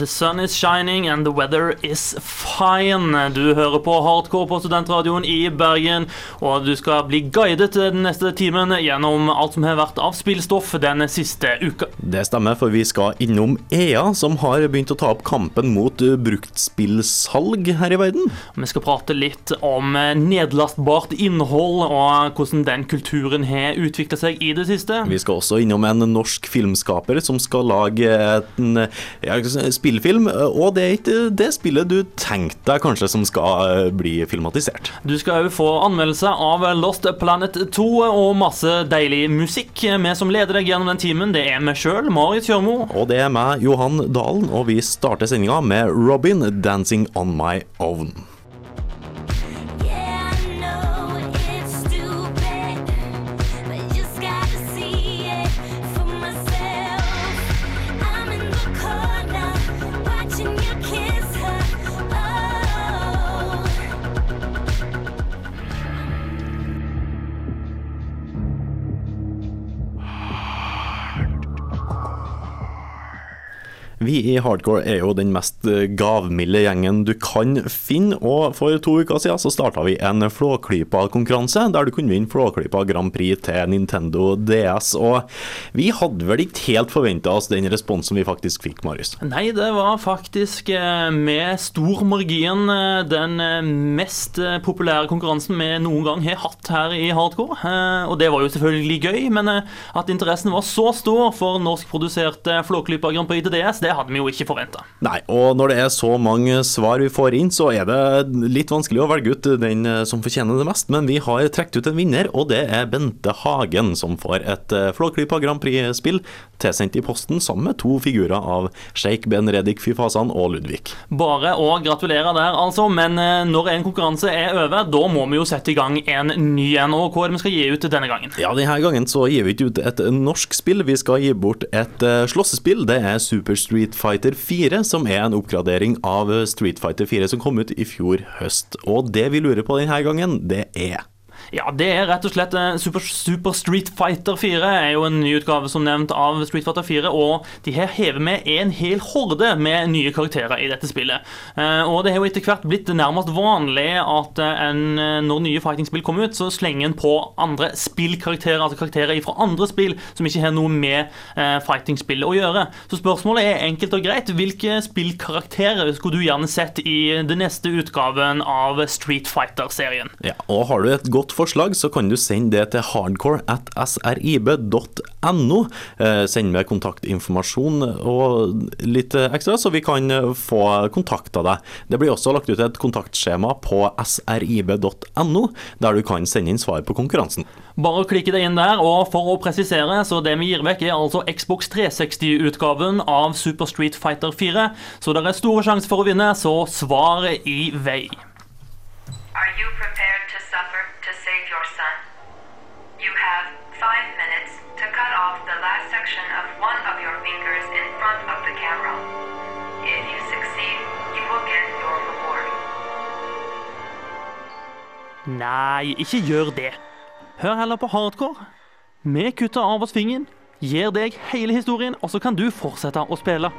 The sun is shining and the weather is fine. Du hører på Hardcore på Studentradioen i Bergen, og du skal bli guidet den neste timen gjennom alt som har vært av spillstoff den siste uka. Det stemmer, for vi skal innom EA, som har begynt å ta opp kampen mot bruktspillsalg her i verden. Vi skal prate litt om nedlastbart innhold, og hvordan den kulturen har utvikla seg i det siste. Vi skal også innom en norsk filmskaper som skal lage en ja, spillfilm, og det er ikke det spillet du tenkte deg kanskje som skal bli filmatisert. Du skal òg få anmeldelse av Lost Planet 2 og masse deilig musikk. Vi som leder deg gjennom den timen, det er meg sjøl, Marit Kjørmo. Og det er meg, Johan Dalen, og vi starter sendinga med Robin 'Dancing On My Own'. I Hardcore er jo den mest eh, gavmilde gjengen du kan finne, og for to uker siden så starta vi en Flåklypa-konkurranse, der du kunne vinne Flåklypa Grand Prix til Nintendo DS. Og vi hadde vel ikke helt forventa oss den responsen vi faktisk fikk, Marius. Nei, det var faktisk eh, med stor margin eh, den mest populære konkurransen vi noen gang har hatt her i Hardcore. Og det var jo selvfølgelig gøy, men at interessen var så stor for norskproduserte Flåklypa Grand Prix til DS, det hadde vi jo ikke forventa. Nei, og når det er så mange svar vi får inn, så er det litt vanskelig å velge ut den eh, som fortjener det mest, men vi har trukket ut en vinner, og det er Bente Hagen, som får et eh, Flåklypa Grand Prix-spill tilsendt i posten sammen med to figurer av Sheikh Ben Redik Fyfasan og Ludvig. Bare å gratulere der, altså. Men eh, når en konkurranse er over, da må vi jo sette i gang en ny en. Og hva er det vi skal gi ut denne gangen? Ja, denne gangen så gir vi ikke ut et norsk spill, vi skal gi bort et slåssespill. Det er Super Street Fighter 4, som er en oppgradering av Street Fighter 4 som kom ut i fjor høst. Og det vi lurer på denne gangen, det er Ja, det er rett og slett eh, Super, Super Street Fighter 4 er jo en ny utgave som nevnt av Street Fighter 4, og de her hever med en hel horde med nye karakterer i dette spillet. Eh, Og det har jo etter hvert blitt nærmest vanlig at eh, en, når nye fighting-spill kommer ut, så slenger en på andre spillkarakterer, altså karakterer fra andre spill som ikke har noe med eh, fighting-spill å gjøre. Så spørsmålet er enkelt og greit. Hvilke spillkarakterer skulle du gjerne sett i den neste utgaven av Street Fighter-serien? Ja, og har du et godt forslag, så kan du sende det til hardcore at srib.no. Eh, send med kontaktinformasjon og litt eh, ekstra, så vi kan eh, få kontakta deg. Det blir også lagt ut et kontaktskjema på srib.no, der du kan sende inn svar på konkurransen. Bare klikke deg inn der, og for å presisere, så det vi gir vekk er altså Xbox 360-utgaven av Super Street Fighter 4, så det er store sjanser for å vinne, så svaret i vei. Are you prepared section of one of your fingers in front of the camera. If you succeed, you will get your reward. Nei, ikke gjør det. Hør heller på hardcore. Vi kutter av oss fingeren, gir deg hele historien, og så kan du fortsette å spille.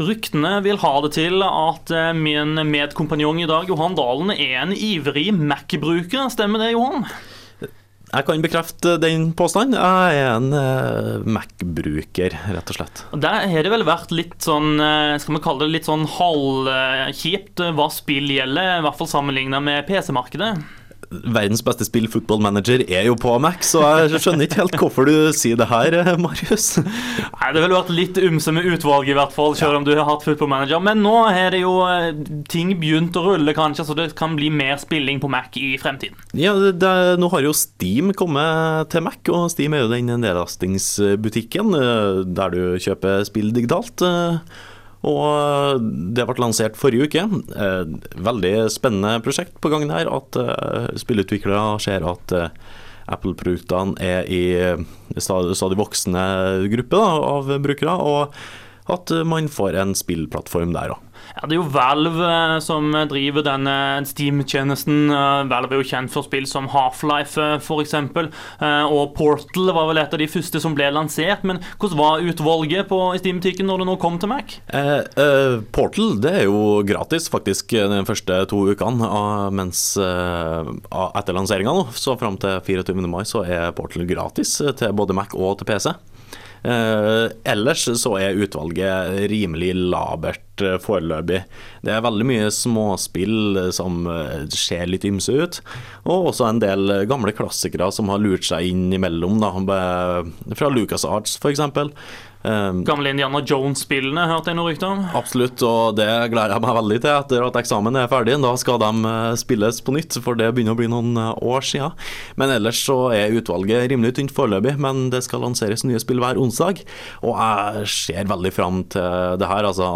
Ryktene vil ha det til at eh, min medkompanjong i dag, Johan Dalen, er en ivrig Mac-bruker. Stemmer det, Johan? Jeg kan bekrefte den påstanden. Jeg er en eh, Mac-bruker, rett og slett. Der har det vel vært litt sånn, eh, skal vi kalle det litt sånn halvkjipt hva spill gjelder, i hvert fall sammenlignet med PC-markedet. Verdens beste spill, Football Manager, er jo på Mac, så jeg skjønner ikke helt hvorfor du sier det her, eh, Marius. Nei, Det ville vært litt ymse med utvalget, i hvert fall, selv om du har hatt football manager. Men nå har det jo eh, ting begynt å rulle, kanskje, så det kan bli mer spilling på Mac i fremtiden. Ja, det, det, Nå har jo Steam kommet til Mac, og Steam er jo den nedlastingsbutikken eh, der du kjøper spill digitalt. Eh, Og det ble lansert forrige uke. Eh, Veldig spennende prosjekt på gang her. At eh, spillutviklere ser at eh, Apple-produktene er i stadig voksende gruppe da, av brukere, og at man får en spillplattform der òg. Ja, Det er jo Valve eh, som driver denne Steam-tjenesten. Eh, Valve er jo kjent for spill som Half-Life, eh, f.eks. Og Portal var vel et av de første som ble lansert. Men hvordan var utvalget på Steam-butikken når det nå kom til Mac? Eh, eh, Portal det er jo gratis faktisk de første to ukene, ah, mens eh, ah, etter lanseringa så fram til 24. mai, så er Portal gratis til både Mac og til PC. Eh, ellers så er utvalget rimelig labert eh, foreløpig. Det er veldig mye småspill eh, som eh, ser litt ymse ut, og også en del gamle klassikere som har lurt seg inn imellom, da, fra fra LucasArts f.eks. Um, Gamle Indiana Jones-spillene, hørte jeg noe rykte om. Absolutt, og det gleder jeg meg veldig til etter at eksamen er ferdig. Da skal de spilles på nytt, for det begynner å bli noen år siden. Men ellers så er utvalget rimelig tynt foreløpig, men det skal lanseres nye spill hver onsdag. Og jeg ser veldig fram til det her, altså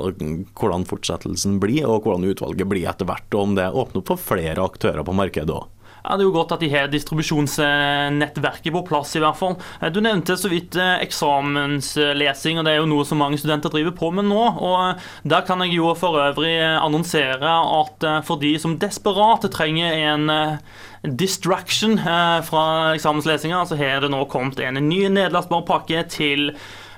hvordan fortsettelsen blir, og hvordan utvalget blir etter hvert, og om det åpner opp for flere aktører på markedet òg. Ja, Det er jo godt at de har distribusjonsnettverket på plass, i hvert fall. Eh, Du nevnte så vidt eh, eksamenslesing, og det er jo noe som mange studenter driver på med nå. og eh, Der kan jeg jo for øvrig annonsere at for de som desperat trenger en distraction fra eksamenslesinga, så har det nå kommet en ny nedlastbar pakke til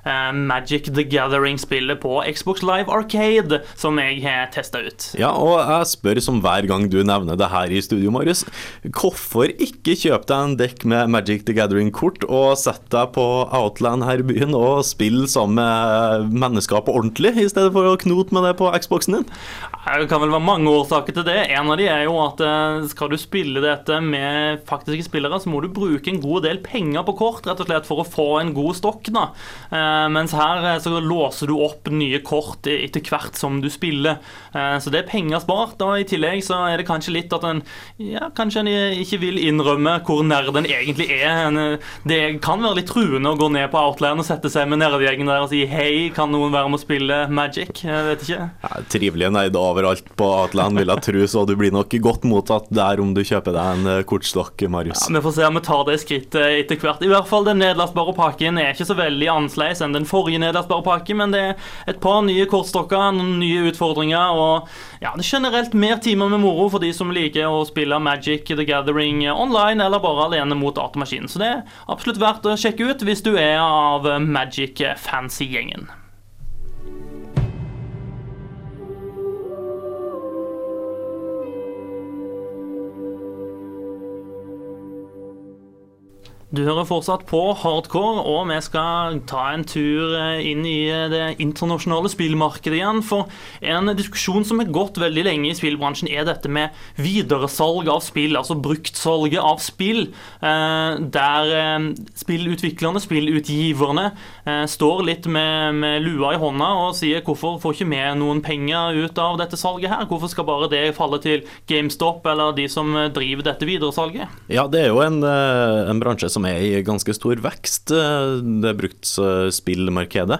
Magic the Gathering-spillet på Xbox Live Arcade, som jeg har testa ut. Ja, og jeg spør som hver gang du nevner det her i studio, Marius. Hvorfor ikke kjøpe deg en dekk med Magic the Gathering-kort og sette deg på Outland her i byen og spille sammen med mennesker på ordentlig, i stedet for å knote med det på Xboxen din? Det kan vel være mange årsaker til det. En av de er jo at eh, skal du spille dette med faktiske spillere, så må du bruke en god del penger på kort, rett og slett for å få en god stokk. da. Eh, Mens her eh, så låser du opp nye kort etter hvert som du spiller. Eh, Så det er penger spart. Og i tillegg så er det kanskje litt at en ja, kanskje en ikke vil innrømme hvor nerd en egentlig er. Det kan være litt truende å gå ned på Outland og sette seg med nerdegjengen der og si hei, kan noen være med å spille Magic? Jeg vet ikke. Ja, trivelige nerder overalt på Outland, vil jeg tro, så du blir nok godt mottatt der om du kjøper deg en kortstokk, Marius. Ja, Vi får se om vi tar det skrittet etter hvert. I hvert fall Den nedlastbare pakken er ikke så veldig annerledes enn den forrige nedlastbare pakken, men det er et par nye kortstokker, noen nye utfordringer og ja, det er generelt mer timer med moro for de som liker å spille Magic the Gathering online eller bare alene mot datamaskinen. Så det er absolutt verdt å sjekke ut hvis du er av Magic-fancy-gjengen. Du hører fortsatt på Hardcore, og vi skal ta en tur eh, inn i eh, det internasjonale spillmarkedet igjen. For en diskusjon som har gått veldig lenge i spillbransjen, er dette med videresalg av spill, altså bruktsalget av spill. eh, Der spillutviklerne, spillutgiverne, står litt med, med lua i hånda og sier hvorfor får ikke vi noen penger ut av dette salget her? Hvorfor skal bare det falle til GameStop eller de som driver dette videresalget? Ja, det er jo en, en bransje som er i ganske stor vekst, eh, det bruktspillmarkedet.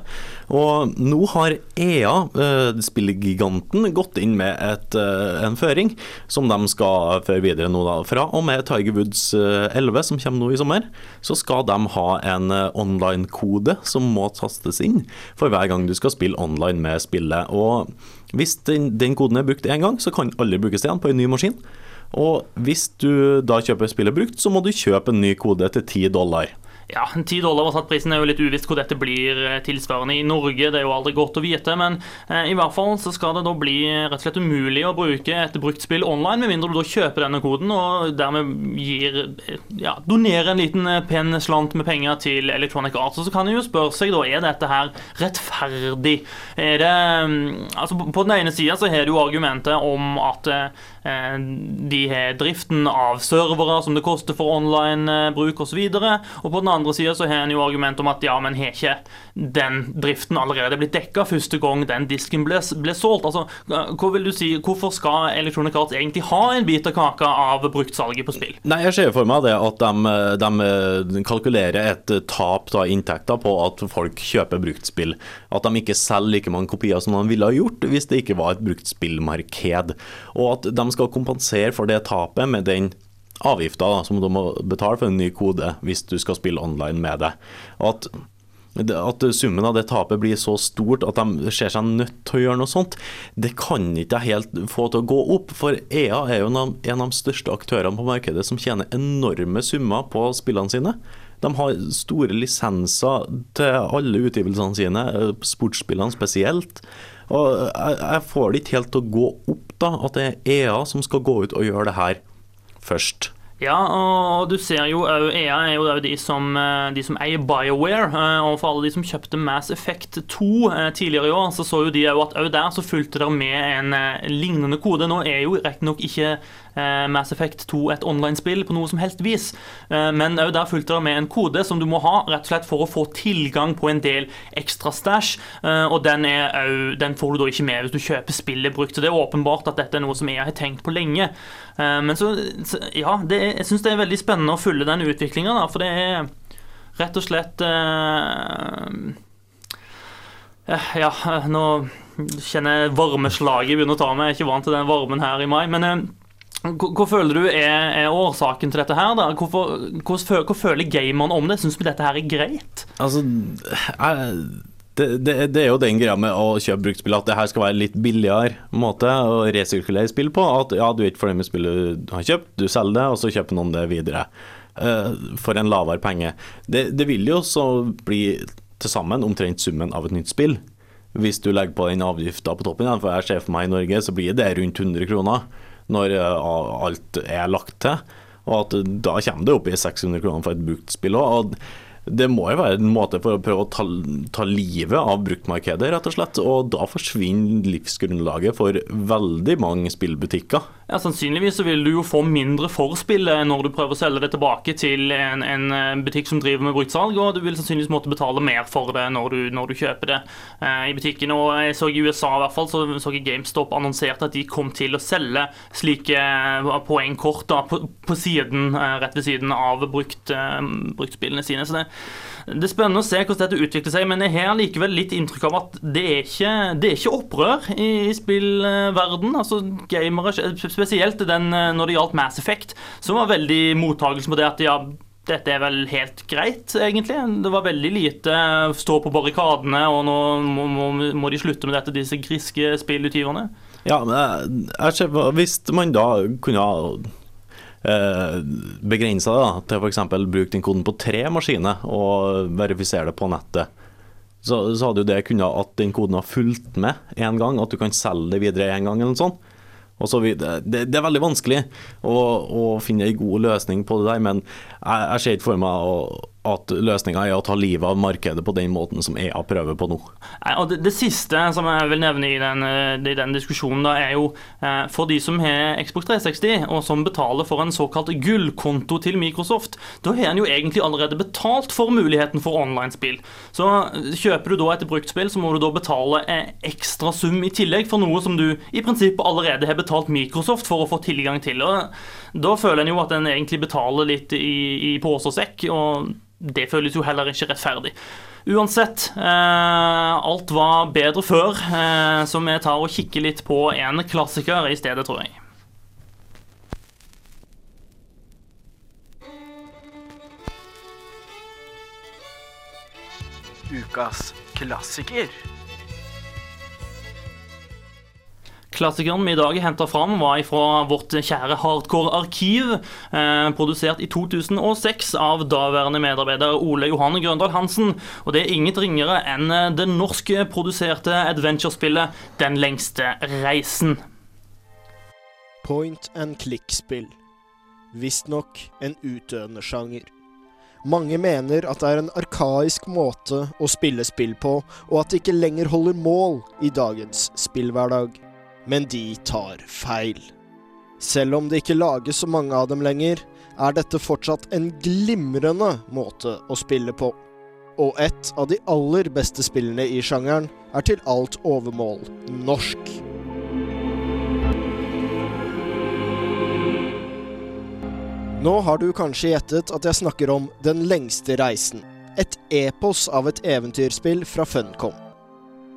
Og nå har EA, eh, spillgiganten, gått inn med et, eh, en føring som de skal føre videre nå da. Fra og med Tiger Woods eh, 11, som kommer nå i sommer, så skal de ha en eh, online-kode som må tastes inn for hver gang du skal spille online med spillet. Og hvis den, den koden er brukt én gang, så kan aldri brukes igjen på en ny maskin. Og hvis du da kjøper spillet brukt, så må du kjøpe en ny kode til 10 dollar. Ja, 10 dollar var satt prisen. er jo litt uvisst hvor dette blir eh, tilsvarende i Norge. Det er jo aldri godt å vite, men eh, i hvert fall så skal det da bli rett og slett umulig å bruke et brukt spill online, med mindre du da kjøper denne koden og dermed gir eh, ja, donerer en liten pen slant med penger til Electronic Arts. Og så kan en jo spørre seg, da, er dette her rettferdig? Er det mm, Altså, på- den ene sida så har du jo argumentet om at de har driften av servere som det koster for online-bruk osv. Og, og på den andre sida har en jo argument om at ja, men har ikke den driften allerede blitt dekka første gang den disken ble, ble solgt? Altså, hva vil du si, Hvorfor skal Electronic Arts egentlig ha en bit av kaka av bruktsalget på spill? Nei, jeg ser for meg det at de, de kalkulerer et tap av inntekter på at folk kjøper bruktspill. At de ikke selger like mange kopier som de ville ha gjort hvis det ikke var et bruktspillmarked. Og at de skal kompensere for det tapet med den avgifta som du må betale for en ny kode hvis du skal spille online med det. At at summen av det tapet blir så stort at de ser seg nødt til å gjøre noe sånt, det kan ikke jeg helt få til å gå opp. For EA er jo en av en av de største aktørene på markedet som tjener enorme summer på spillene sine. De har store lisenser til alle utgivelsene sine, sportsspillene spesielt. Og jeg, jeg får det ikke helt til å gå opp da, at det er EA som skal gå ut og gjøre det her først. Ja, og du ser jo EA er jo de som, eh, de som eier BioWare. eh, Og for alle de som kjøpte Mass Effect 2 eh, tidligere i år, så så jo de at òg der så fulgte det med en lignende kode. Nå er jo riktignok ikke Mass Effect 2 et online-spill på noe som helst vis, men òg der fulgte det med en kode som du må ha rett og slett for å få tilgang på en del ekstra stæsj, eh, og den, au- den får du da ikke med hvis du kjøper spillet brukt. Så det er åpenbart at dette er noe som jeg har tenkt på lenge. Men så ja, det er, jeg syns det er veldig spennende å følge den utviklinga, for det er rett og slett eh, eh, Ja, eh, nå kjenner jeg varmeslaget begynner å ta meg. Jeg er ikke vant til den varmen her i mai. Men eh, hva, føler du er, er årsaken til dette her? da? Hvorfor, hva, hva føler gameren om det? Syns vi dette her er greit? Altså, jeg, det, det, det er jo den greia med å kjøpe bruktspill, at det her skal være litt billigere måte å resirkulere spill på. At ja, du er ikke fornøyd med spillet du har kjøpt, du selger det, og så kjøper noen det videre. Uh, for en lavere penge. Det, det vil jo så bli til sammen omtrent summen av et nytt spill. Hvis du legger på den avgifta på toppen, igjen, for jeg ser for meg i Norge, så blir det rundt 100 kroner når eh, alt er lagt til. Og at da kommer det opp i 600 kroner for et bruktspill òg. Det må jo være en måte for å prøve å ta, ta livet av bruktmarkedet, rett og slett. Og da forsvinner livsgrunnlaget for veldig mange spillbutikker. Ja, Sannsynligvis så vil du jo få mindre for spillet når du prøver å selge det tilbake til en, en eh, butikk som driver med bruktsalg, og du vil sannsynligvis måtte betale mer for det når du, når du kjøper det eh, i butikken. Og jeg så I USA i hvert fall, så så jeg GameStop annonserte at de kom til å selge slike eh, poengkort da, på, på siden, eh, rett ved siden av brukt, eh, bruktspillene sine. Så det, det er spennende å se hvordan dette utvikler seg, men jeg har likevel litt inntrykk av at det er ikke, det er ikke opprør i, i spillverden. Altså, gamere, spesielt den, eh, når det gjaldt Mass Effect, som var veldig mottagelsen på det at ja, dette er vel helt greit, egentlig. Det var veldig lite eh, stå på barrikadene, og nå må, må, må de slutte med dette, disse griske spillutgiverne. Ja, men jeg, jeg ser, hvis man da kunne ha begrensa det til f.eks. bruke den koden på tre maskiner og verifisere det på nettet, så, så hadde jo det kunnet at den koden har fulgt med én gang, at du kan selge det videre én gang eller noe sånt. Det, det er veldig vanskelig å, å finne en god løsning på det der, men jeg, jeg ser ikke for meg å, at løsninga er å ta livet av markedet på den måten som EA prøver på nå. Det, det siste som jeg vil nevne i den, eh, i den diskusjonen, da, er jo eh, for de som har Xbox 360, og som betaler for en såkalt gullkonto til Microsoft, da har en jo egentlig allerede betalt for muligheten for online-spill. Så eh, kjøper du da et bruktspill, så må du da betale eh, ekstra sum i tillegg for noe som du i prinsippet allerede har betalt Microsoft for å få tilgang til. Og da føler en jo at en egentlig betaler litt i, i pose og sekk. og det føles jo heller ikke rettferdig. Uansett, eh, alt var bedre før, eh, så vi tar og kikker litt på en klassiker i stedet, tror jeg. Ukas klassiker. Klassikeren vi i dag henta fram, var fra vårt kjære hardcore-arkiv. Eh, produsert i 2006 av daværende medarbeider Ole Johan Grøndal Hansen. Og det er inget ringere enn eh, det norskproduserte adventure-spillet Den lengste reisen. Point and click-spill. Visstnok en utdøende sjanger. Mange mener at det er en arkaisk måte å spille spill på, og at det ikke lenger holder mål i dagens spillhverdag. Men de tar feil. Selv om det ikke lages så mange av dem lenger, er dette fortsatt en glimrende måte å spille på. Og et av de aller beste spillene i sjangeren er til alt overmål norsk. Nå har du kanskje gjettet at jeg snakker om Den lengste reisen. Et epos av et eventyrspill fra Funcom.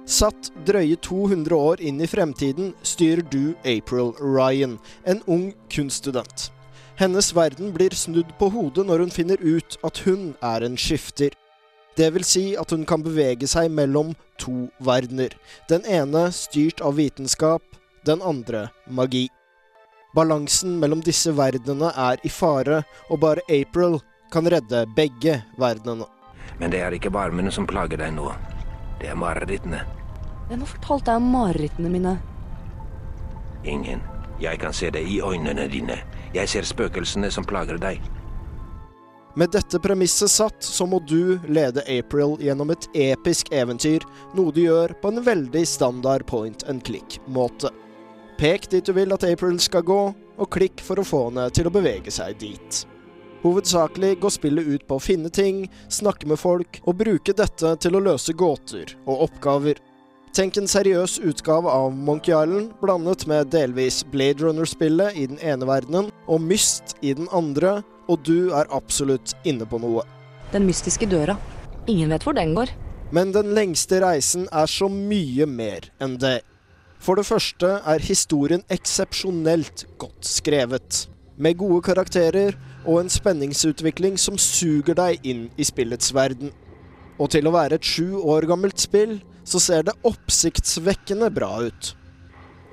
Satt drøye 200 år inn i fremtiden styrer du April Ryan, en ung kunststudent. Hennes verden blir snudd på hodet når hun finner ut at hun er en skifter. Det vil si at hun kan bevege seg mellom to verdener. Den ene styrt av vitenskap, den andre magi. Balansen mellom disse verdenene er i fare, og bare April kan redde begge verdenene. Men det er ikke varmene som plager deg nå. Det er marerittene. Hvem har fortalt deg om marerittene mine? Ingen. Jeg kan se det i øynene dine. Jeg ser spøkelsene som plager deg. Med dette premisset satt, så må du lede April gjennom et episk eventyr, noe du gjør på en veldig standard point and click-måte. Pek dit du vil at April skal gå, og klikk for å få henne til å bevege seg dit. Hovedsakelig går spillet ut på å finne ting, snakke med folk og bruke dette til å løse gåter og oppgaver. Tenk en seriøs utgave av Monkey Island, blandet med delvis Blade Runner-spillet i den ene verdenen og Myst i den andre, og du er absolutt inne på noe. Den mystiske døra. Ingen vet hvor den går. Men den lengste reisen er så mye mer enn det. For det første er historien eksepsjonelt godt skrevet, med gode karakterer og en spenningsutvikling som suger deg inn i spillets verden. Og til å være et sju år gammelt spill, så ser det oppsiktsvekkende bra ut.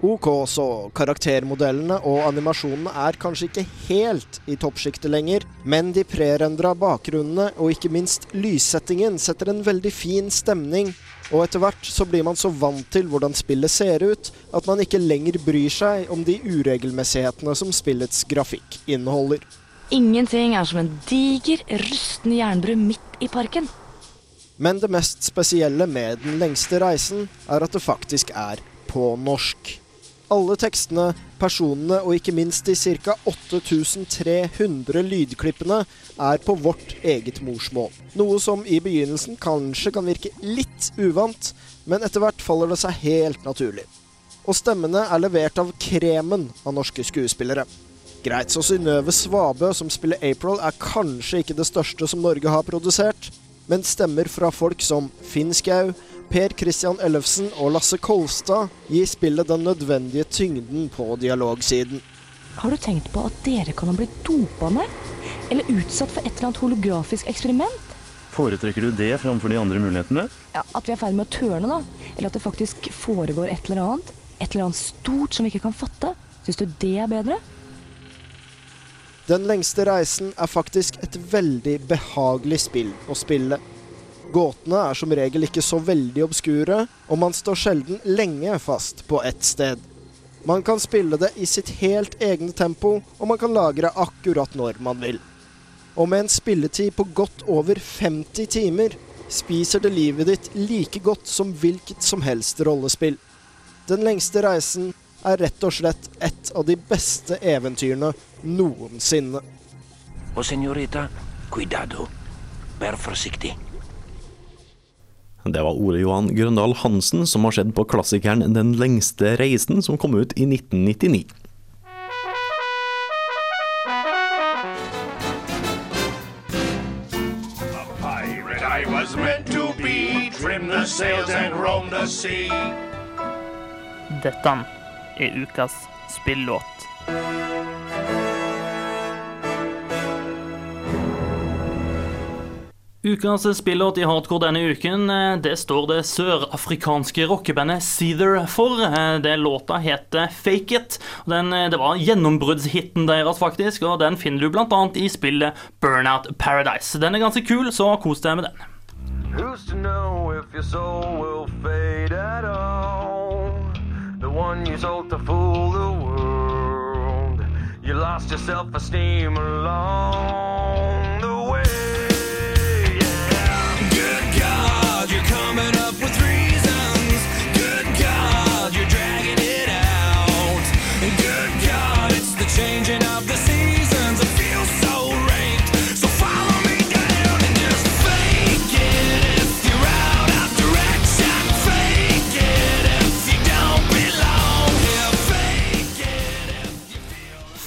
Ok, så karaktermodellene og animasjonene er kanskje ikke helt i toppsjiktet lenger, men de prerendra bakgrunnene og ikke minst lyssettingen setter en veldig fin stemning, og etter hvert så blir man så vant til hvordan spillet ser ut, at man ikke lenger bryr seg om de uregelmessighetene som spillets grafikk inneholder. Ingenting er som en diger, rusten jernbru midt i parken. Men det mest spesielle med Den lengste reisen er at det faktisk er på norsk. Alle tekstene, personene og ikke minst de ca. 8300 lydklippene er på vårt eget morsmål. Noe som i begynnelsen kanskje kan virke litt uvant, men etter hvert faller det seg helt naturlig. Og stemmene er levert av kremen av norske skuespillere. Greit så Synnøve Svabø, som spiller April, er kanskje ikke det største som Norge har produsert, men stemmer fra folk som Finn Skau, Per Christian Ellefsen og Lasse Kolstad gir spillet den nødvendige tyngden på dialogsiden. Har du tenkt på at dere kan ha blitt dopa med? Eller utsatt for et eller annet holografisk eksperiment? Foretrekker du det framfor de andre mulighetene? Ja, At vi er i ferd med å tørne, da? Eller at det faktisk foregår et eller annet? Et eller annet stort som vi ikke kan fatte? Syns du det er bedre? Den lengste reisen er faktisk et veldig behagelig spill å spille. Gåtene er som regel ikke så veldig obskure, og man står sjelden lenge fast på ett sted. Man kan spille det i sitt helt egne tempo, og man kan lagre akkurat når man vil. Og med en spilletid på godt over 50 timer spiser det livet ditt like godt som hvilket som helst rollespill. Den lengste reisen er rett og slett et av de beste eventyrene noensinne. Og senorita, cuidado. Vær forsiktig. Det var Ole Johan Grøndal Hansen som har sett på klassikeren Den lengste reisen, som kom ut i 1999. pirate I was meant to be. Dette er ukas spillåt. Ukas spillåt i hardcore denne uken, eh, det står det sørafrikanske rockebandet Seether for. Eh, Det låta heter Fake It. og Den, eh, det var gjennombruddshiten deres, faktisk, og den finner du bl.a. i spillet Burnout Paradise. Den er ganske kul, så kos deg med den. Who's to know if your soul will fade at all? One you sold to fool the world. You lost your self esteem along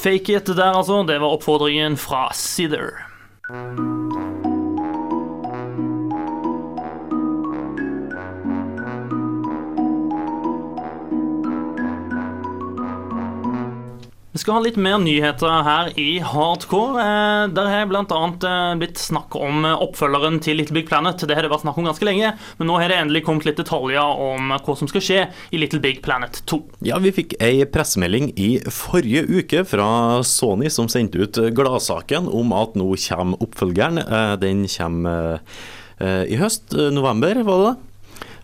Fake It der, altså. Det var oppfordringen fra Seether. Skal ha litt mer nyheter her i Hardcore. Eh, Der har bl.a. blitt snakk om eh, oppfølgeren til Little Big Planet. Det har det vært snakk om ganske lenge, men nå har det endelig kommet litt detaljer om hva som skal skje i Little Big Planet 2. Ja, vi fikk ei pressemelding i forrige uke fra Sony som sendte ut gladsaken om at nå kommer oppfølgeren. Eh, Den kommer eh, i høst, eh, november, var det? Eh,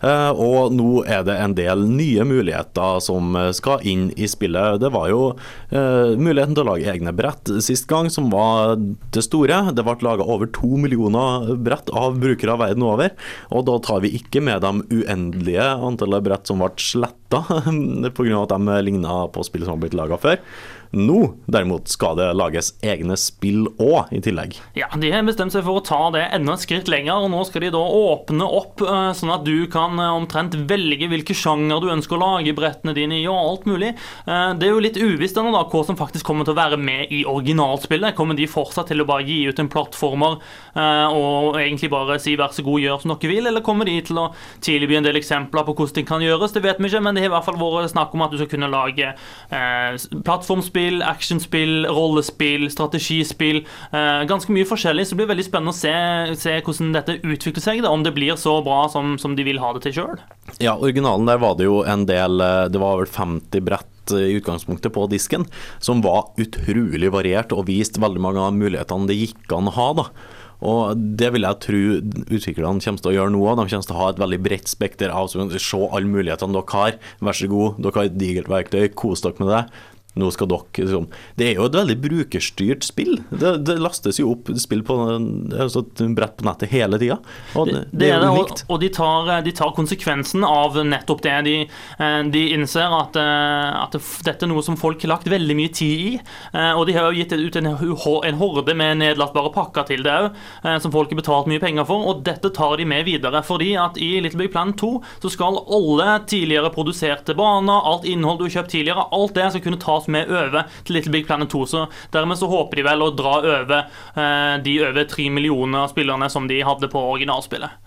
Og nå er det en del nye muligheter som eh, skal inn i spillet. Det var jo eh, muligheten til å lage egne brett sist gang som var det store. Det ble laga over to millioner brett av brukere verden over. Og da tar vi ikke med de uendelige antallet brett som ble sletta pga. at de ligna på spill som har blitt laga før. Nå derimot skal det lages egne spill òg, i tillegg. Ja, De har bestemt seg for å ta det enda et skritt lenger, og nå skal de da åpne opp eh, sånn at du kan eh, omtrent velge hvilke sjanger du ønsker å lage brettene dine i, og alt mulig. Eh, Det er jo litt uvisst ennå da, hva som faktisk kommer til å være med i originalspillet. Kommer de fortsatt til å bare gi ut en plattformer og egentlig bare si vær så god, gjør som dere vil, eller kommer de til å tilby en del eksempler på hvordan det kan gjøres? Det vet vi ikke, men det har i hvert fall vært snakk om at du skal kunne lage eh, plattformspill, actionspill, rollespill, strategispill. Eh, ganske mye forskjellig, så det blir veldig spennende å se, se hvordan dette utvikler seg. Da, om det blir så bra som, som de vil ha det til sjøl. Ja, originalen der var det jo en del eh, Det var vel 50 brett eh, i utgangspunktet på disken, som var utrolig variert og viste veldig mange av mulighetene det gikk an å ha. da. Og Det vil jeg tro utviklerne kommer til å gjøre nå òg. De kommer til å ha et veldig bredt spekter av å Se alle mulighetene dere har. Vær så god, dere har et digert verktøy, kos dere med det. Nå skal dere liksom. Det er jo et veldig brukerstyrt spill. Det, det lastes jo opp spill på altså et brett på nettet hele tida. Det, det, er jo og, unikt. og de tar, de tar konsekvensen av nettopp det. De, eh, de innser at, eh, at dette er noe som folk har lagt veldig mye tid i. eh, Og de har jo gitt ut en, en horde med nedlastbare pakker til det òg, som folk har betalt mye penger for. Og dette tar de med videre, fordi at i Little Big Plan 2 så skal alle tidligere produserte baner, alt innhold du har kjøpt tidligere, alt det skal kunne tas med over til Little Big Planet 2. Så dermed så håper de vel å dra over eh, de over tre millioner spillerne som de hadde på originalspillet.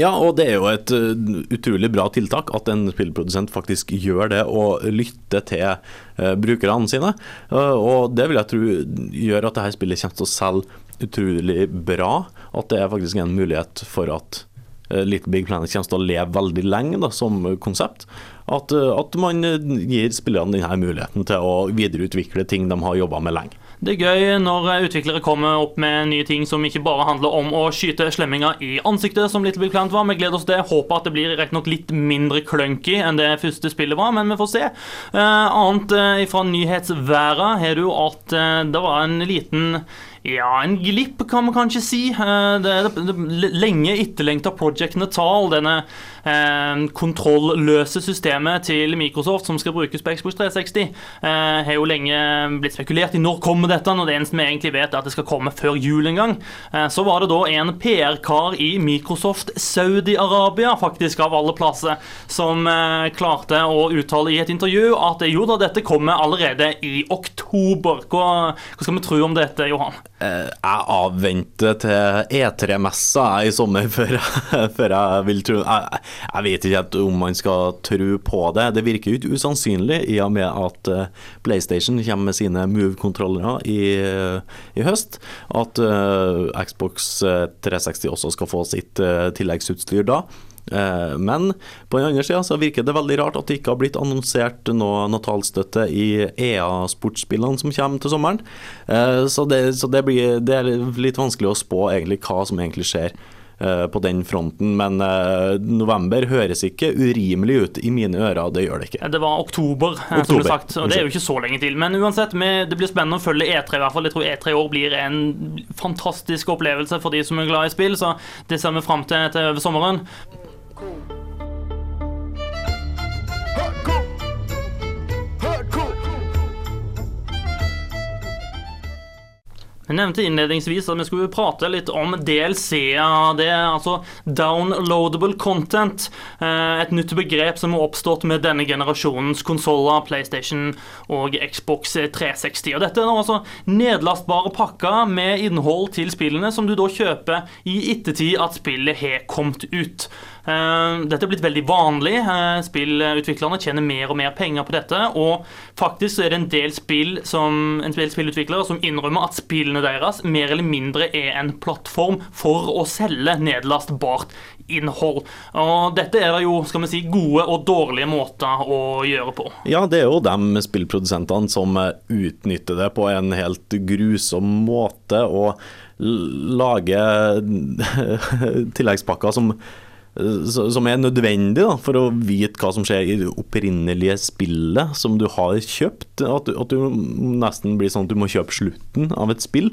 Ja, og det er jo et uh, utrolig bra tiltak at en spillprodusent faktisk gjør det og lytter til uh, brukerne sine. Og det vil jeg tro gjør at dette spillet kommer til å selge utrolig bra. At det er faktisk en mulighet for at uh, Little Big Planet kommer til å leve veldig lenge da, som konsept. At, uh, at man uh, gir spillerne denne muligheten til å videreutvikle ting de har jobba med lenge. Det er gøy når eh, utviklere kommer opp med nye ting som ikke bare handler om å skyte slemminger i ansiktet, som Little Big Plant var. Vi gleder oss til det. Håper at det blir rett nok litt mindre clunky enn det første spillet var, men vi får se. Eh, annet eh, fra nyhetsværet har du at eh, det var en liten ja, en glipp kan man kanskje si. Eh, Det det, det lenge etterlengta Project Natal, denne eh, kontrollløse systemet til Microsoft som skal brukes på Xbox 360, eh, har jo lenge blitt spekulert i når kommer dette, når det eneste vi egentlig vet er at det skal komme før jul en gang. Eh, så var det da en PR-kar i Microsoft Saudi-Arabia, faktisk av alle plasser, som klarte å uttale i et intervju at jo da, dette kommer allerede i oktober. Hva, hva skal vi tro om dette, Johan? Eh, Jeg avventer til E3-messa i sommer før før jeg vil tro jeg, jeg vet ikke om man skal tro på det. Det virker jo ikke usannsynlig i og med at eh, PlayStation kommer med sine Move-kontrollere i, i høst. At uh, Xbox 360 også skal få sitt uh, tilleggsutstyr da. Eh, Men på den andre sida så virker det veldig rart at det ikke har blitt annonsert noe natalstøtte i EA-sportsspillene som kommer til sommeren. Eh, Så, det, så det, blir, det er litt vanskelig å spå egentlig hva som egentlig skjer eh, på den fronten. Men november høres ikke urimelig ut i mine ører, det gjør det ikke. Det var oktober, oktober. som Oktober, sagt, og det er jo ikke så lenge til. Men uansett, det blir spennende å følge E3 i hvert fall. Jeg tror E3 i år blir en fantastisk opplevelse for de som er glad i spill, så det ser vi fram til over sommeren. Jeg nevnte innledningsvis at vi skulle prate litt om DLC-er. Det er altså downloadable content. eh, Et nytt begrep som har oppstått med denne generasjonens konsoller, PlayStation og Xbox 360. Og Dette er altså nedlastbare pakker med innhold til spillene som du da kjøper i ettertid at spillet har kommet ut. Eh, Dette er blitt veldig vanlig. Eh, Spillutviklerne tjener mer og mer penger på dette. Og faktisk er det en del spill som, en del spillutviklere som innrømmer at spillene deres mer eller mindre er en plattform for å selge nedlastbart innhold. Og dette er jo skal vi si, gode og dårlige måter å gjøre på. Ja, det er jo de spillprodusentene som utnytter det på en helt grusom måte og lager tilleggspakker som som er nødvendig da, for å vite hva som skjer i det opprinnelige spillet som du har kjøpt. At du, at du nesten blir sånn at du må kjøpe slutten av et spill.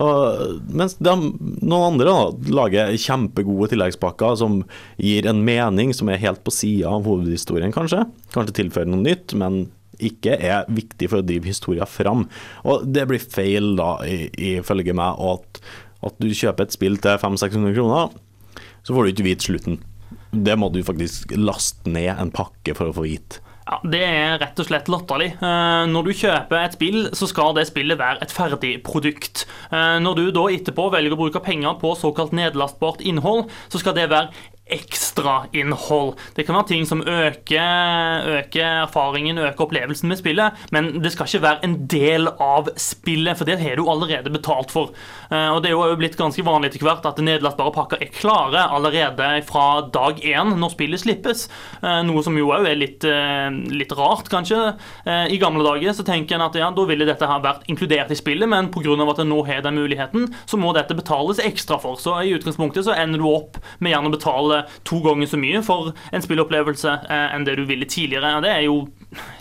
Og, mens de, noen andre da, lager kjempegode tilleggspakker som gir en mening som er helt på sida av hovedhistorien, kanskje. Kanskje tilfører noe nytt, men ikke er viktig for å drive historien fram. Og det blir feil, da, ifølge meg, at, at du kjøper et spill til 500-600 kroner, så får du ikke vite slutten. Det må du faktisk laste ned en pakke for å få vite. Ja, Det er rett og slett latterlig. Eh, Når du kjøper et spill, så skal det spillet være et ferdig produkt. Eh, Når du da etterpå velger å bruke penger på såkalt nedlastbart innhold, så skal det være ekstrainnhold. Det kan være ting som øker, øker erfaringen, øker opplevelsen med spillet, men det skal ikke være en del av spillet, for det har du allerede betalt for. Eh, Og Det er jo blitt ganske vanlig etter hvert at nedlastbare pakker er klare allerede fra dag én når spillet slippes, Eh, noe som jo òg er litt, eh, litt rart, kanskje. I gamle dager så tenker en at ja, da ville dette ha vært inkludert i spillet, men pga. at en nå har den muligheten, så må dette betales ekstra for. Så i utgangspunktet så ender du opp med gjerne å betale to ganger så mye for en spillopplevelse enn det du ville tidligere. Det er jo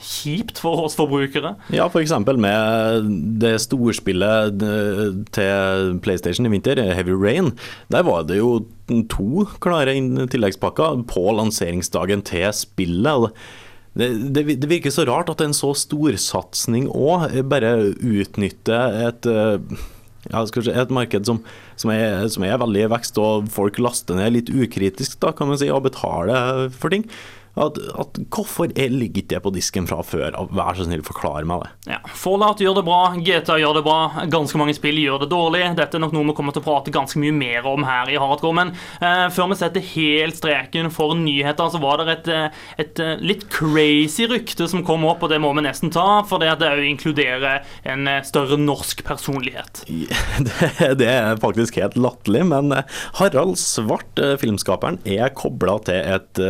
kjipt for oss forbrukere. Ja, f.eks. med det storspillet spillet til PlayStation i vinter, Heavy Rain. Der var det jo to klare tilleggspakker på lanseringsdagen til spillet. Det, det, virker så rart at en så storsatsing òg bare utnytter et eh, ja, si, et marked som, som, er, som er veldig i vekst, og folk laster ned litt ukritisk da, kan man si, og betaler for ting. At, at, hvorfor er, ligger ikke det på disken fra før? Vær så snill, forklar meg det. Ja, Fallout gjør det bra, GTA gjør det bra, ganske mange spill gjør det dårlig. Dette er nok noe vi kommer til å prate ganske mye mer om her i Hardcore, men eh, før vi setter helt streken for nyheter, så var det et, eh, et, eh, litt crazy rykte som kom opp, og det må vi nesten ta, for det at det òg inkluderer en eh, større norsk personlighet. Det, det er faktisk helt latterlig, men Harald Svart, filmskaperen, er kobla til et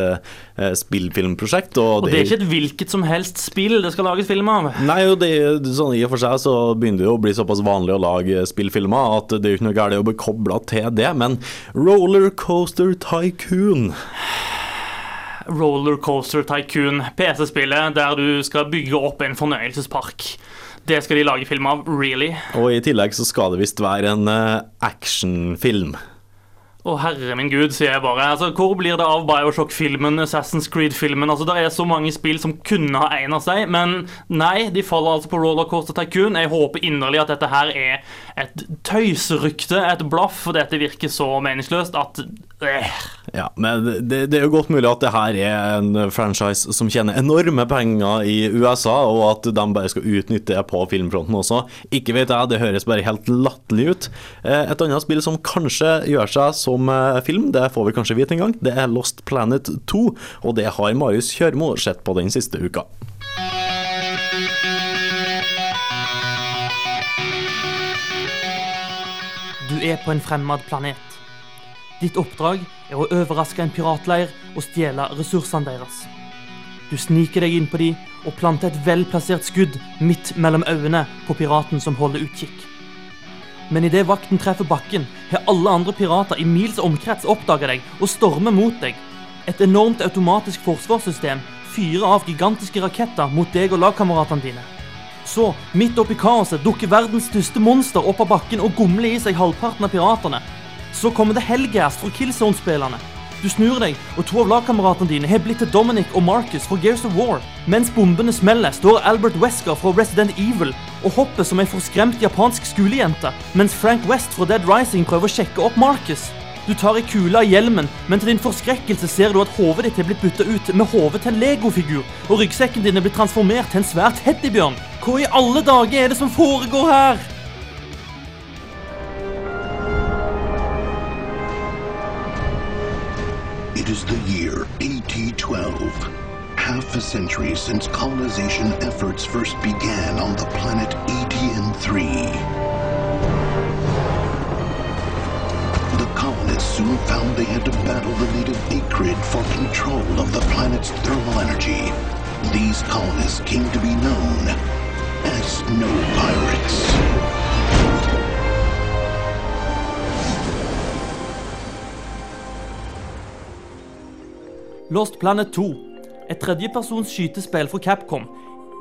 spillfilmprosjekt. Og det er ikke et hvilket som helst spill det skal lages film av. Nei, og det, sånn I og for seg så begynner det jo å bli såpass vanlig å lage spillfilmer at det er jo ikke noe galt å bli kobla til det, men Rollercoaster Tycoon Rollercoaster Tycoon, PC-spillet der du skal bygge opp en fornøyelsespark. Det skal de lage film av, really. Og i tillegg så skal det visst være en eh, actionfilm. Å, herre min gud, sier jeg bare. Altså, Hvor blir det av Bioshock-filmen, Assassin's Creed-filmen? Altså, Det er så mange spill som kunne ha egnet seg, men nei, de faller altså på Rollercoaster Tycoon. Jeg håper inderlig at dette her er et tøyserykte, et blaff, for dette virker så meningsløst at øh. Ja, men det, det er jo godt mulig at det her er en franchise som tjener enorme penger i USA, og at de bare skal utnytte det på filmfronten også. Ikke vet jeg, det høres bare helt latterlig ut. Eh, Et annet spill som kanskje gjør seg som eh, film, det får vi kanskje vite en gang, det er Lost Planet 2, og det har Marius Kjørmo sett på den siste uka. Du er på en fremmed planet. Ditt oppdrag er å overraske en piratleir og stjele ressursene deres. Du sniker deg inn på de og planter et velplassert skudd midt mellom øynene på piraten som holder utkikk. Men idet vakten treffer bakken, har alle andre pirater i mils omkrets oppdaga deg og stormer mot deg. Et enormt automatisk forsvarssystem fyrer av gigantiske raketter mot deg og lagkameratene dine. Så, midt oppi kaoset, dukker verdens største monster opp av bakken og gomler i seg halvparten av piratene. Så kommer det Hellgas fra Killzone-spillerne. Du snur deg, og to av lagkameratene dine har blitt til Dominic og Marcus fra Gears of War. Mens bombene smeller, står Albert Wesker fra Resident Evil og hopper som ei forskremt japansk skolejente, mens Frank West fra Dead Rising prøver å sjekke opp Marcus. Du tar ei kule av hjelmen, men til din forskrekkelse ser du at hodet ditt er blitt bytta ut med hodet til en legofigur, og ryggsekken din er blitt transformert til en svær teddybjørn. Hva i alle dager er det som foregår her? Is the year AT-12. Half a century since colonization efforts first began on the planet ATN-3. The colonists soon found they had to battle the native Acrid for control of the planet's thermal energy. These colonists came to be known as Snow Pirates. Lost Planet 2, et tredjepersons skytespill fra Capcom,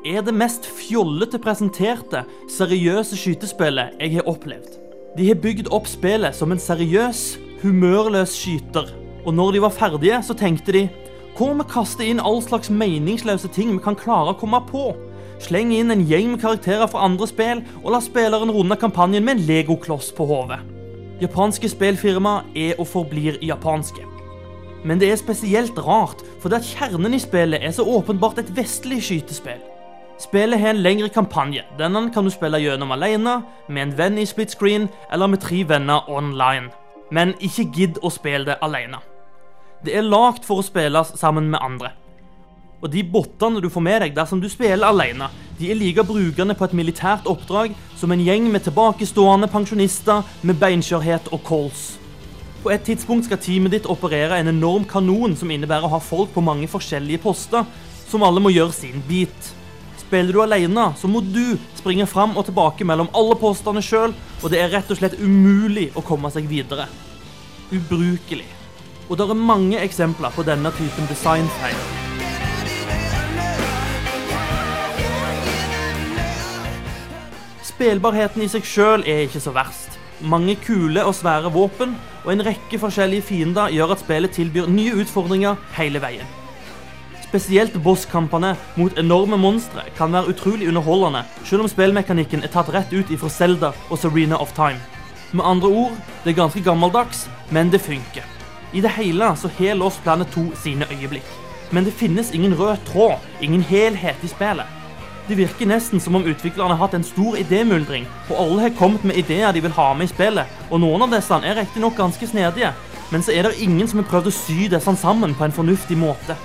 er det mest fjollete presenterte, seriøse skytespillet jeg har opplevd. De har bygd opp spillet som en seriøs, humørløs skyter. Og når de var ferdige, så tenkte de Hva om vi kaster inn all slags meningsløse ting vi kan klare å komme på? Sleng inn en gjeng med karakterer fra andre spill, og la spilleren runde kampanjen med en legokloss på hodet. Japanske spillfirma er og forblir japanske. Men det er spesielt rart, fordi at kjernen i spillet er så åpenbart et vestlig skytespill. Spillet har en lengre kampanje. Denne kan du spille gjennom alene, med en venn i split screen eller med tre venner online. Men ikke gidd å spille det alene. Det er lagd for å spilles sammen med andre. Og de bottene du får med deg dersom du spiller alene, de er like brukende på et militært oppdrag som en gjeng med tilbakestående pensjonister med beinskjørhet og kols. På et tidspunkt skal teamet ditt operere en enorm kanon som innebærer å ha folk på mange forskjellige poster, som alle må gjøre sin bit. Spiller du alene, så må du springe fram og tilbake mellom alle postene sjøl, og det er rett og slett umulig å komme seg videre. Ubrukelig. Og det er mange eksempler på denne typen designfeil. Spillbarheten i seg sjøl er ikke så verst. Mange kule og svære våpen og en rekke forskjellige fiender gjør at spillet tilbyr nye utfordringer hele veien. Spesielt bosskampene mot enorme monstre kan være utrolig underholdende, selv om spillmekanikken er tatt rett ut ifra Zelda og Serena of Time. Med andre ord, det er ganske gammeldags, men det funker. I det hele så har Lost Planet 2 sine øyeblikk. Men det finnes ingen rød tråd, ingen helhet i spillet. Det virker nesten som om utviklerne har hatt en stor idémyldring, og alle har kommet med ideer de vil ha med i spillet, og noen av disse er riktignok ganske snedige, men så er det ingen som har prøvd å sy disse sammen på en fornuftig måte.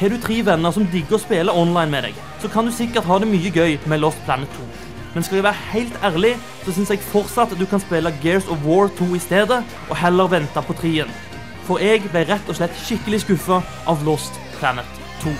Har du tre venner som digger å spille online med deg, så kan du sikkert ha det mye gøy med Lost Planet 2. Men skal jeg være helt ærlig, så syns jeg fortsatt du kan spille Gears of War 2 i stedet, og heller vente på trien. For jeg ble rett og slett skikkelig skuffa av Lost Planet 2.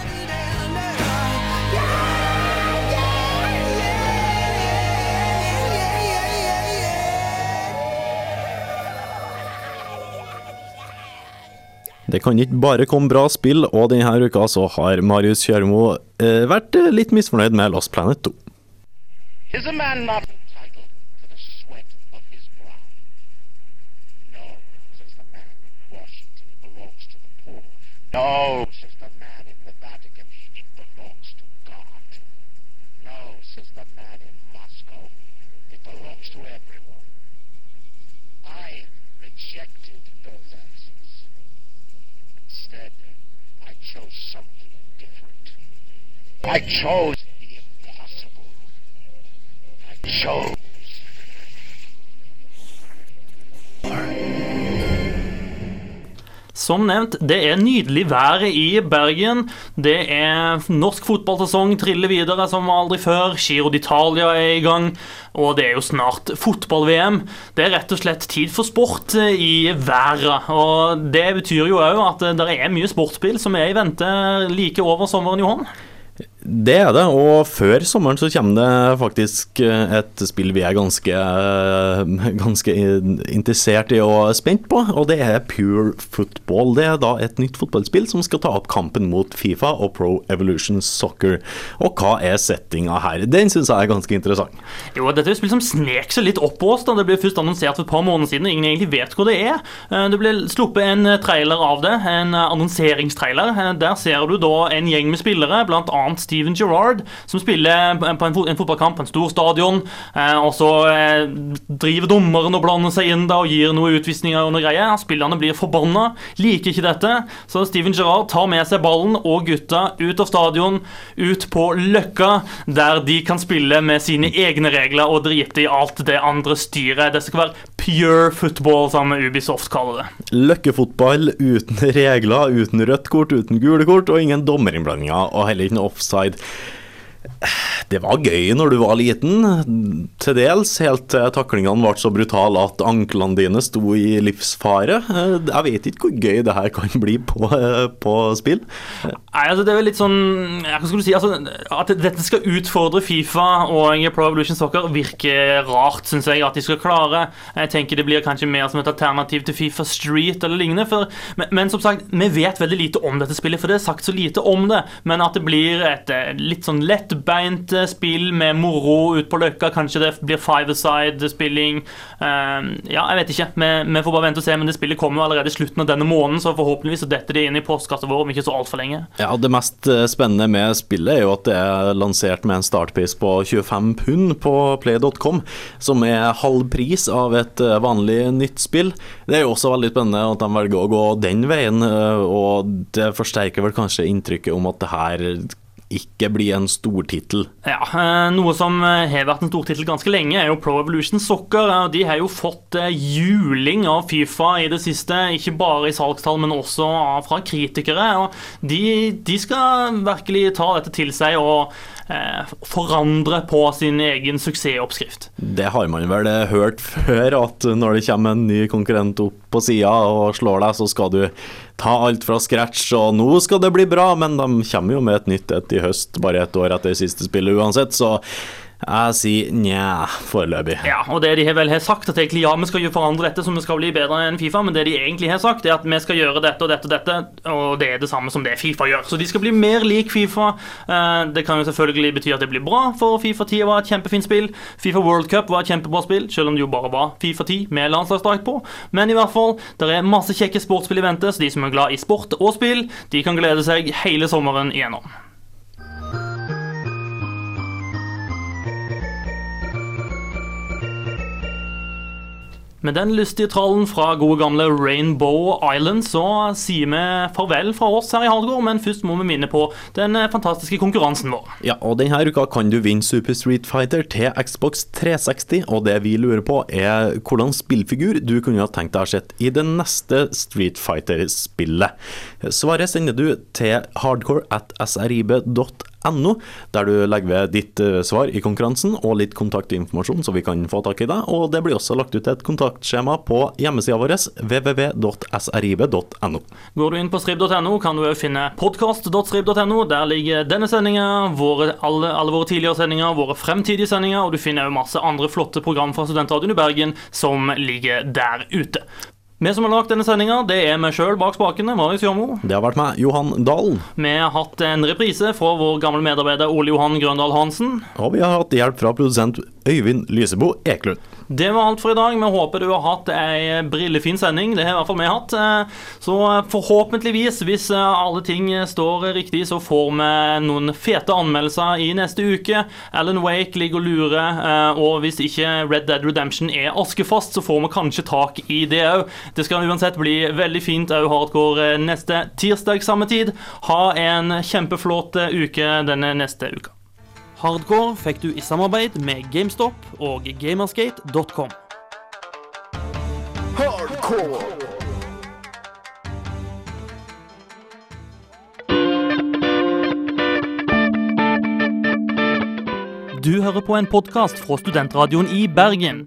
Det kan ikke bare komme bra spill, og denne uka så har Marius Kjørmo eh, vært eh, litt misfornøyd med Lost Planet 2. Is a man not entitled to the sweat of his brow? No. No, says the man in the Vatican, it belongs to God. No, says the man in Moscow, it belongs to everyone. I rejected those answers. Instead, I chose something different. I chose the impossible. I chose. Som nevnt, det er nydelig vær i Bergen. Det er norsk fotballsesong triller videre som aldri før. Giro d'Italia er i gang, og det er jo snart fotball-VM. Det er rett og slett tid for sport i været. Og det betyr jo òg at det er mye sportsspill som er i vente like over sommeren, Johan. Det er det, og før sommeren så kommer det faktisk eh, et spill vi er ganske, eh, ganske interessert i og spent på, og det er Pure Football. Det er da et nytt fotballspill som skal ta opp kampen mot Fifa og Pro Evolution Soccer. Og hva er settinga her? Den syns jeg er ganske interessant. Jo, dette er et spill som snek seg litt opp på oss. da Det ble først annonsert for et par måneder siden, og ingen egentlig vet hva det er. Eh, Det ble sluppet en trailer av det, en annonseringstrailer. Der ser du da en gjeng med spillere, bl.a. Steven Gerrard, som spiller på en, en fotballkamp på en stor stadion. eh, Og så eh, driver dommeren og blander seg inn da og gir noen utvisninger og noe greier. Spillerne blir forbanna, liker ikke dette. Så Steven Gerrard tar med seg ballen og gutta ut av stadion, ut på Løkka, der de kan spille med sine egne regler og drite i alt det andre styret. Det skal være pure football, som Ubisoft kaller det. Løkkefotball uten regler, uten rødt kort, uten gule kort og ingen dommerinnblandinger, og heller ikke noe offside. side. Det var gøy når du var liten, til dels, helt til taklingene ble så brutale at anklene dine sto i livsfare. Jeg vet ikke hvor gøy det her kan bli på, på spill. Nei, altså det er vel litt sånn Hva skal du si? Altså, at dette skal utfordre Fifa og Pro Evolution Soccer virker rart, syns jeg, at de skal klare. Jeg tenker det blir kanskje mer som et alternativ til Fifa Street eller lignende. For, men, men som sagt, vi vet veldig lite om dette spillet, for det er sagt så lite om det. Men at det blir et eh, litt sånn lettbeint spill med moro ut på løkka, kanskje det blir five-a-side-spilling. Eh, ja, jeg vet ikke. Vi får bare vente og se, men det spillet kommer jo allerede i slutten av denne måneden, så forhåpentligvis så detter det inn i postkassa vår om ikke så altfor lenge. Ja, Det mest eh, spennende med spillet er jo at det er lansert med en startpris på 25 pund på play.com, som er halv pris av et eh, vanlig nytt spill. Det er jo også veldig spennende at de velger å gå den veien, eh, og det forsterker vel kanskje inntrykket om at det her ikke bli en stortittel. Ja, eh, Noe som eh, har vært en stortittel ganske lenge, er jo Pro Evolution Soccer. og De har jo fått eh, juling av Fifa i det siste, ikke bare i salgstall, men også fra kritikere. og De, de skal virkelig ta dette til seg og eh, forandre på sin egen suksessoppskrift. Det har man vel eh, hørt før, at når det kommer en ny konkurrent opp på sida og slår deg, så skal du ta alt fra scratch, og nå skal det bli bra, men de kommer jo med et nytt et i høst, bare et år etter siste spillet uansett, så jeg sier nja, foreløpig. Ja, og det de har vel sagt, at egentlig ja, vi skal jo forandre dette så vi skal bli bedre enn Fifa, men det de egentlig har sagt, er at vi skal gjøre dette og dette og dette, og det er det samme som det Fifa gjør. Så de skal bli mer lik Fifa. Eh, Det kan jo selvfølgelig bety at det blir bra, for Fifa 10 var et kjempefint spill. Fifa World Cup var et kjempebra spill, selv om det jo bare var Fifa 10 med landslagsdrakt på. Men i hvert fall, det er masse kjekke sportsspill i vente, så de som er glad i sport og spill, de kan glede seg hele sommeren igjennom. Med den lystige trallen fra gode gamle Rainbow Island så sier vi farvel fra oss her i Hardgård, men først må vi minne på den eh, fantastiske konkurransen vår. Ja, og denne uka kan du vinne Super Street Fighter til Xbox 360, og det vi lurer på er hvordan spillfigur du kunne ha tenkt deg å sett i det neste Street Fighter-spillet. Svaret sender du til hardcore at srib.no, der du legger ved ditt eh, svar i konkurransen og litt kontaktinformasjon så vi kan få tak i deg, og det blir også lagt ut et kontaktskjema på hjemmesida vår www.srib.no. Går du inn på srib.no, kan du òg finne podkast.srib.no. Der ligger denne sendinga, alle, alle våre tidligere sendinger, våre fremtidige sendinger, og du finner òg masse andre flotte program fra Studentradioen i Bergen som ligger der ute. Vi som har lagd denne sendinga, det er meg sjøl bak spakene, Marius Jørmo. Det har vært meg, Johan Dahl. Vi har hatt en reprise fra vår gamle medarbeider Ole Johan Grøndal Hansen. Og vi har hatt hjelp fra produsent Øyvind Lysebo Eklund. Det var alt for i dag. Vi håper du har hatt ei brillefin sending. Det har i hvert fall vi hatt. Så forhåpentligvis, hvis alle ting står riktig, så får vi noen fete anmeldelser i neste uke. Alan Wake ligger og lurer, og hvis ikke Red Dead Redemption er askefast, så får vi kanskje tak i det òg. Det skal uansett bli veldig fint òg hardcore neste tirsdag samme tid. Ha en kjempeflott uke denne neste uka. Hardcore fikk du i samarbeid med GameStop og gamerskate.com. Hardcore! Du hører på en podkast fra Studentradioen i Bergen.